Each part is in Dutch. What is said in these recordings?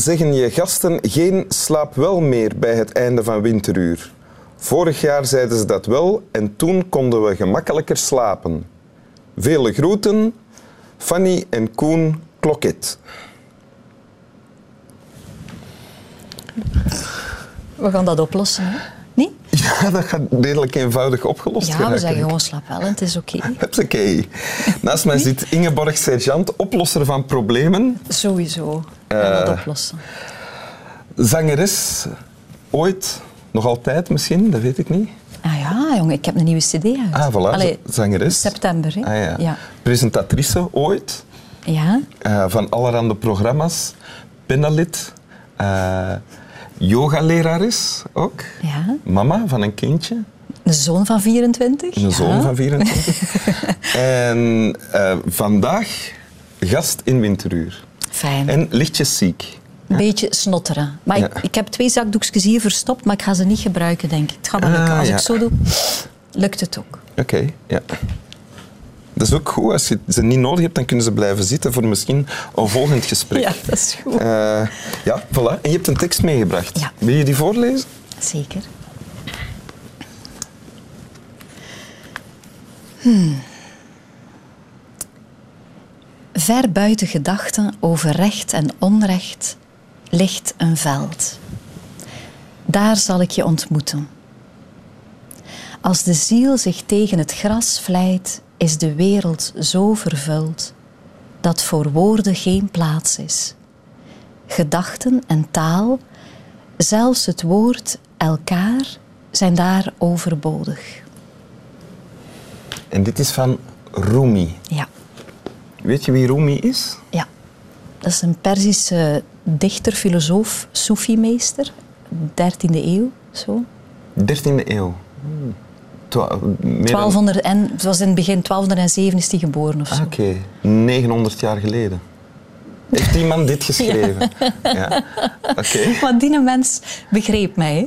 Zeggen je gasten geen slaap wel meer bij het einde van winteruur? Vorig jaar zeiden ze dat wel en toen konden we gemakkelijker slapen. Vele groeten, Fanny en Koen Klokket. We gaan dat oplossen, hè? Niet? Ja, dat gaat redelijk eenvoudig opgelost Ja, geraken. we zeggen gewoon slaap wel en het is oké. Hupsakee. Naast mij zit Ingeborg Sergeant, oplosser van problemen. Sowieso. Gaan Eh. dat oplossen. Zangeres, ooit, nog altijd misschien, dat weet ik niet. Ah ja, jongen, ik heb een nieuwe cd uit. Ah, voilà, Allee, zangeres. september, hè? Ah, ja. Ja. Presentatrice ooit, Ja, eh, van allerhande programma's. Pennalid, eh yogalerares ook. ja. Mama van een kindje, Een zoon van 24. een ja. zoon van 24. en eh, vandaag gast in Winteruur. Fijn. En lichtjes ziek. Een beetje snotteren. Maar ik, ik heb twee zakdoekjes hier verstopt, maar ik ga ze niet gebruiken, denk ik. Het gaat wel lukken. Ah, Als ik zo doe, lukt het ook. Oké, ja. Dat is ook goed. Als je ze niet nodig hebt, dan kunnen ze blijven zitten voor misschien een volgend gesprek. Ja, dat is goed. Eh, ja, voilà. En je hebt een tekst meegebracht. Ja. Wil je die voorlezen? Zeker. Hmm. Ver buiten gedachten over recht en onrecht ligt een veld. Daar zal ik je ontmoeten. Als de ziel zich tegen het gras vlijt, is de wereld zo vervuld dat voor woorden geen plaats is. Gedachten en taal Zelfs het woord elkaar zijn daar overbodig. En dit is van Rumi. Ja, Weet je wie Rumi is? ja. Dat is een Perzische dichter, filosoof, Soefi-meester, 13e eeuw, zo. 13e eeuw. 1200 en, het was in het begin 1207 is hij geboren of zo. Ah, Oké, 900 jaar geleden. Heeft die man dit geschreven? Ja. Oké. Die mens begreep mij. hè.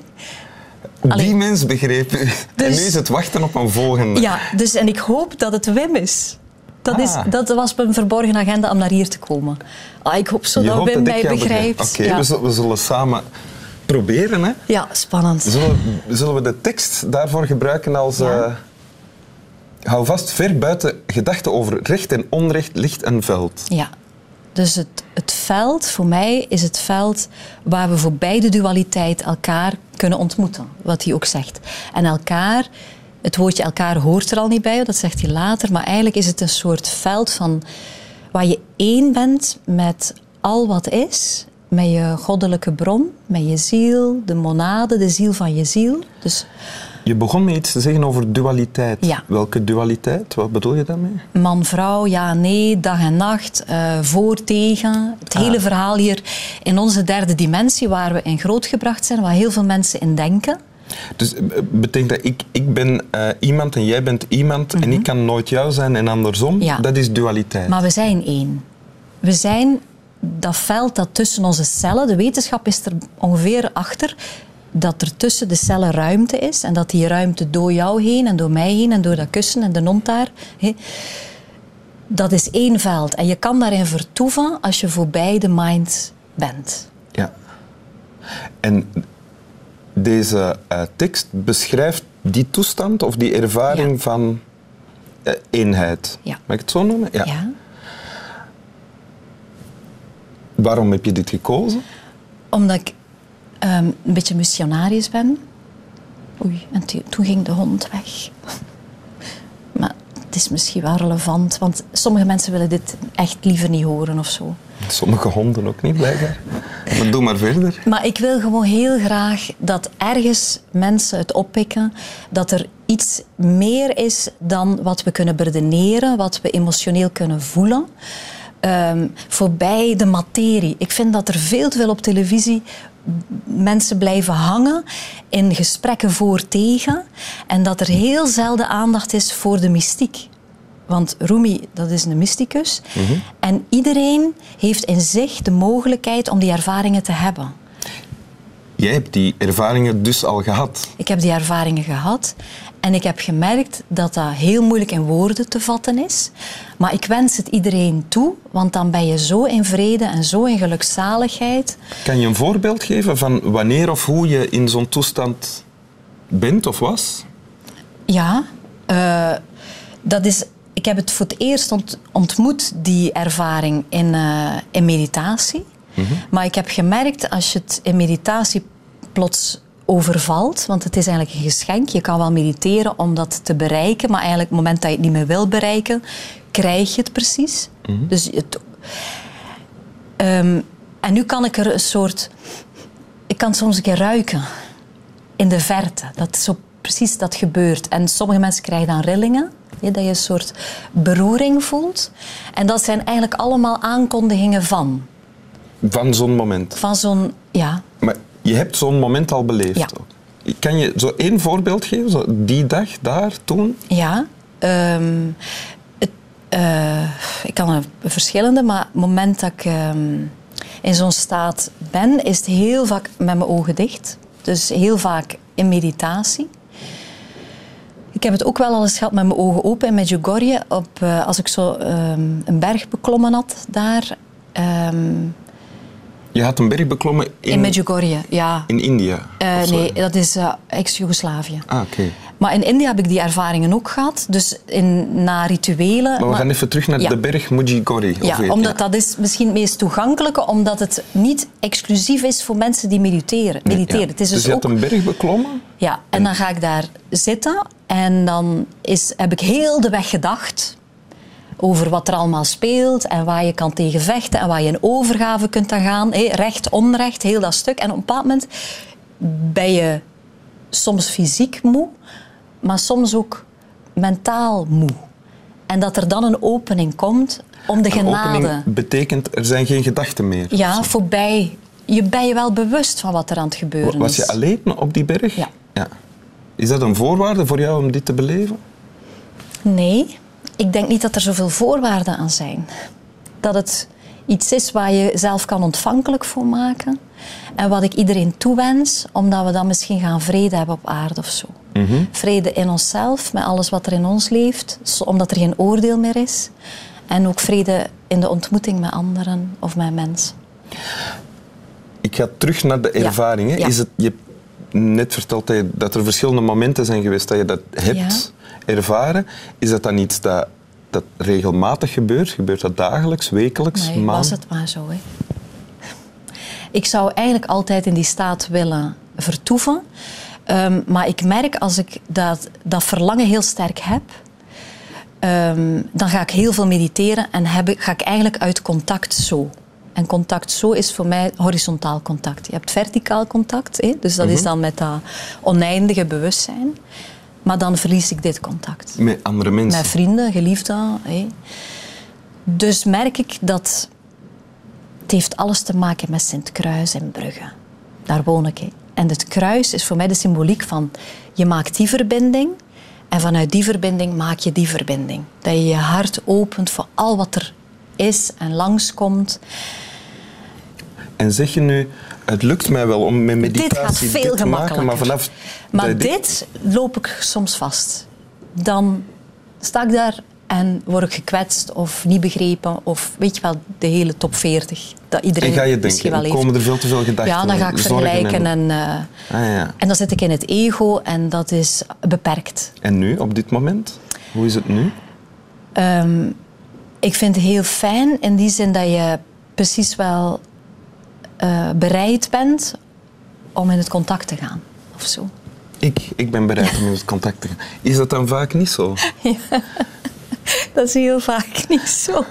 Die Allee. mens begreep u. En Dus- nu is het wachten op een volgende. Ja, dus, en ik hoop dat het Wim is. Dat, is, Ah. dat was mijn verborgen agenda om naar hier te komen. Ah, ik hoop zo Je dat Wim mij begrijpt. ja. we, we zullen samen proberen. Hè. ja, spannend. Zullen, zullen we de tekst daarvoor gebruiken als... Ja. eh, hou vast, ver buiten gedachten over recht en onrecht ligt een veld. Ja. Dus het, het veld, voor mij, is het veld waar we voorbij de dualiteit elkaar kunnen ontmoeten. Wat hij ook zegt. En elkaar, het woordje elkaar hoort er al niet bij, dat zegt hij later. Maar eigenlijk is het een soort veld van waar je één bent met al wat is. Met je goddelijke bron, met je ziel, de monade, de ziel van je ziel. Dus Je begon met iets te zeggen over dualiteit. Ja. Welke dualiteit? Wat bedoel je daarmee? man, vrouw, ja, nee, dag en nacht, eh, voor, tegen. Het hele verhaal hier in onze derde dimensie, waar we in grootgebracht zijn, waar heel veel mensen in denken. Dus eh, betekent dat ik, ik ben eh, iemand en jij bent iemand en ik kan nooit jou zijn en andersom? Mhm. Ja. Dat is dualiteit. Maar we zijn één. We zijn dat veld dat tussen onze cellen, de wetenschap is er ongeveer achter, dat er tussen de cellen ruimte is en dat die ruimte door jou heen en door mij heen en door dat kussen en de daar, hè, dat is één veld. En je kan daarin vertoeven als je voorbij de mind bent. Ja. En deze eh, tekst beschrijft die toestand of die ervaring Ja. van eh, eenheid. Ja. Mag ik het zo noemen? Ja. Waarom heb je dit gekozen? Omdat ik ehm, een beetje missionarisch ben. Oei, en to- toen ging de hond weg. Maar het is misschien wel relevant, want sommige mensen willen dit echt liever niet horen of zo. Sommige honden ook niet, blijkbaar. Maar doe maar verder. Maar ik wil gewoon heel graag dat ergens mensen het oppikken, dat er iets meer is dan wat we kunnen beredeneren, wat we emotioneel kunnen voelen. Ehm, voorbij de materie. Ik vind dat er veel te veel op televisie mensen blijven hangen in gesprekken voor tegen en dat er heel zelden aandacht is voor de mystiek. Want Rumi, dat is een mysticus. En iedereen heeft in zich de mogelijkheid om die ervaringen te hebben. Jij hebt die ervaringen dus al gehad. Ik heb die ervaringen gehad. En ik heb gemerkt dat dat heel moeilijk in woorden te vatten is. Maar ik wens het iedereen toe, want dan ben je zo in vrede en zo in gelukzaligheid. Kan je een voorbeeld geven van wanneer of hoe je in zo'n toestand bent of was? Ja, uh, dat is, ik heb het voor het eerst ont, ontmoet, die ervaring, in, uh, in meditatie. Mm -hmm. Maar ik heb gemerkt, als je het in meditatie plots overvalt, want het is eigenlijk een geschenk. Je kan wel mediteren om dat te bereiken, maar eigenlijk op het moment dat je het niet meer wil bereiken, krijg je het precies. Mm -hmm. Dus het, um, en nu kan ik er een soort... Ik kan soms een keer ruiken in de verte. Dat zo precies dat gebeurt. En sommige mensen krijgen dan rillingen. Ja, dat je een soort beroering voelt. En dat zijn eigenlijk allemaal aankondigingen van. Van zo'n moment? Van zo'n, ja. Maar je hebt zo'n moment al beleefd? Ja. Kan je zo één voorbeeld geven? Zo die dag, daar, toen? Ja. Um, het, uh, ik kan er verschillende, maar het moment dat ik um, in zo'n staat ben, is het heel vaak met mijn ogen dicht. Dus heel vaak in meditatie. Ik heb het ook wel al eens gehad met mijn ogen open in Medjugorje. Op, uh, als ik zo um, een berg beklommen had daar. Um, je had een berg beklommen in... In Medjugorje, ja. In India? Uh, nee, dat is uh, ex-Jugoslavië. Ah, oké. Okay. Maar in India heb ik die ervaringen ook gehad. Dus in, na rituelen... Maar we maar, gaan even terug naar ja. de berg Medjugorje. Ja, omdat dat is misschien het meest toegankelijke. Omdat het niet exclusief is voor mensen die mediteren. mediteren. Ja. Het is dus, dus je ook... had een berg beklommen? Ja, en dan ga ik daar zitten. En dan is, heb ik heel de weg gedacht over wat er allemaal speelt en waar je kan tegen vechten en waar je in overgave kunt aan gaan. Recht, onrecht, heel dat stuk. En op een bepaald moment ben je soms fysiek moe, maar soms ook mentaal moe. En dat er dan een opening komt om de een genade... Opening betekent, er zijn geen gedachten meer? Ja, voorbij. Je ben je wel bewust van wat er aan het gebeuren Was is. je alleen op die berg? Ja. ja. Is dat een voorwaarde voor jou om dit te beleven? Nee, ik denk niet dat er zoveel voorwaarden aan zijn. Dat het iets is waar je zelf kan ontvankelijk voor maken. En wat ik iedereen toewens, omdat we dan misschien gaan vrede hebben op aarde of zo. Mm -hmm. Vrede in onszelf, met alles wat er in ons leeft, omdat er geen oordeel meer is. En ook vrede in de ontmoeting met anderen of met mensen. Ik ga terug naar de ervaringen. Ja. Is het, je hebt net verteld dat, je, dat er verschillende momenten zijn geweest dat je dat hebt. Ervaren. Is dat dan iets dat, dat regelmatig gebeurt? Gebeurt dat dagelijks, wekelijks, Nee, maand? was het maar zo. Hè. Ik zou eigenlijk altijd in die staat willen vertoeven. Um, maar ik merk als ik dat, dat verlangen heel sterk heb, um, dan ga ik heel veel mediteren en heb ik, ga ik eigenlijk uit contact zo. En contact zo is voor mij horizontaal contact. Je hebt verticaal contact, hè? dus dat Mhm. is dan met dat oneindige bewustzijn. Maar dan verlies ik dit contact. Met andere mensen? Met vrienden, geliefden. Dus merk ik dat het heeft alles te maken met Sint-Kruis in Brugge. Daar woon ik. Hè. En het kruis is voor mij de symboliek van je maakt die verbinding en vanuit die verbinding maak je die verbinding. Dat je je hart opent voor al wat er is en langskomt. En zeg je nu, het lukt mij wel om met meditatie dit gaat veel dit te maken, maar vanaf... Maar dit loop ik soms vast. Dan sta ik daar en word ik gekwetst of niet begrepen. Of weet je wel, de hele top 40. Dat iedereen En ga je misschien denken, wel heeft. komen er veel te veel gedachten. Ja, dan ga ik vergelijken En, en, eh, ah, ja. en dan zit ik in het ego en dat is beperkt. en nu, op dit moment? Hoe is het nu? Ehm, ik vind het heel fijn in die zin dat je precies wel eh, bereid bent om in het contact te gaan. Of zo. Ik, ik ben bereid om in het contact te gaan. Is dat dan vaak niet zo? Dat is heel vaak niet zo.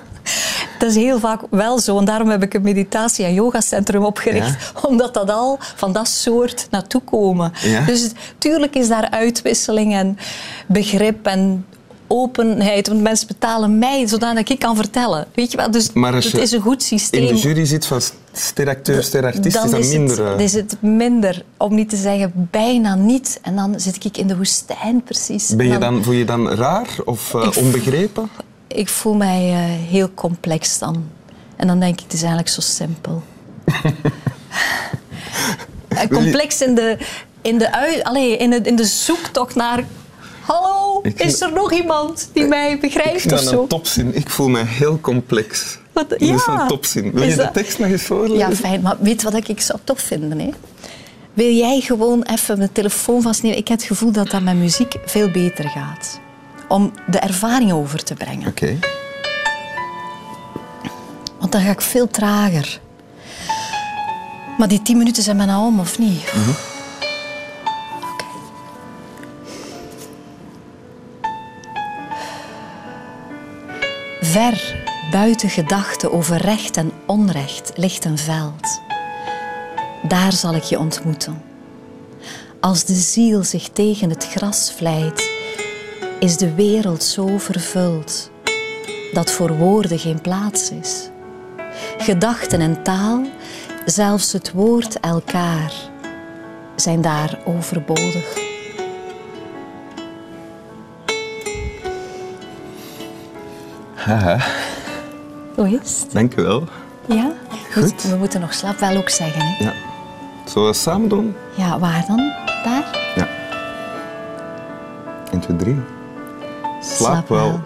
Dat is heel vaak wel zo. En daarom heb ik een meditatie- en yogacentrum opgericht. Omdat dat al van dat soort naartoe komen. Ja? Dus tuurlijk is daar uitwisseling en begrip en openheid. Want mensen betalen mij zodat ik kan vertellen. Weet je wel? Dus Maar het is een goed systeem. In de jury zit van steracteur, sterartiest, is dan dat is minder... het, eh, is het minder, om niet te zeggen bijna niet. En dan zit ik in de woestijn precies. Ben je dan, voel je dan raar of eh, onbegrepen? Ik voel mij eh, heel complex dan. En dan denk ik, het is eigenlijk zo simpel. Complex in de, in de, ui, allee, in de, in de zoektocht naar... Ik vind- Is er nog iemand die mij Ik begrijpt vind of zo? een topzin. Ik voel me heel complex. Wat- Dat is ja. een topzin. Wil Is je de tekst nog eens voorlezen? Ja, fijn. Maar weet wat ik zou tof vinden? Hè? Wil jij gewoon even mijn telefoon vastnemen? Ik heb het gevoel dat dat met muziek veel beter gaat. Om de ervaring over te brengen. Oké. Want dan ga ik veel trager. Maar die tien minuten zijn bijna om, of niet? Oké. Ver buiten gedachten over recht en onrecht ligt een veld. Daar zal ik je ontmoeten. Als de ziel zich tegen het gras vlijt, is de wereld zo vervuld dat voor woorden geen plaats is. Gedachten en taal, zelfs het woord elkaar, zijn daar overbodig. Haha, Hoe is het? dank u wel. Ja? Goed. We moeten nog slaap wel ook zeggen. Hè? Ja. Zullen we het samen doen? Ja, waar dan? Daar? Ja. 1, 2, 3. Slaap, wel.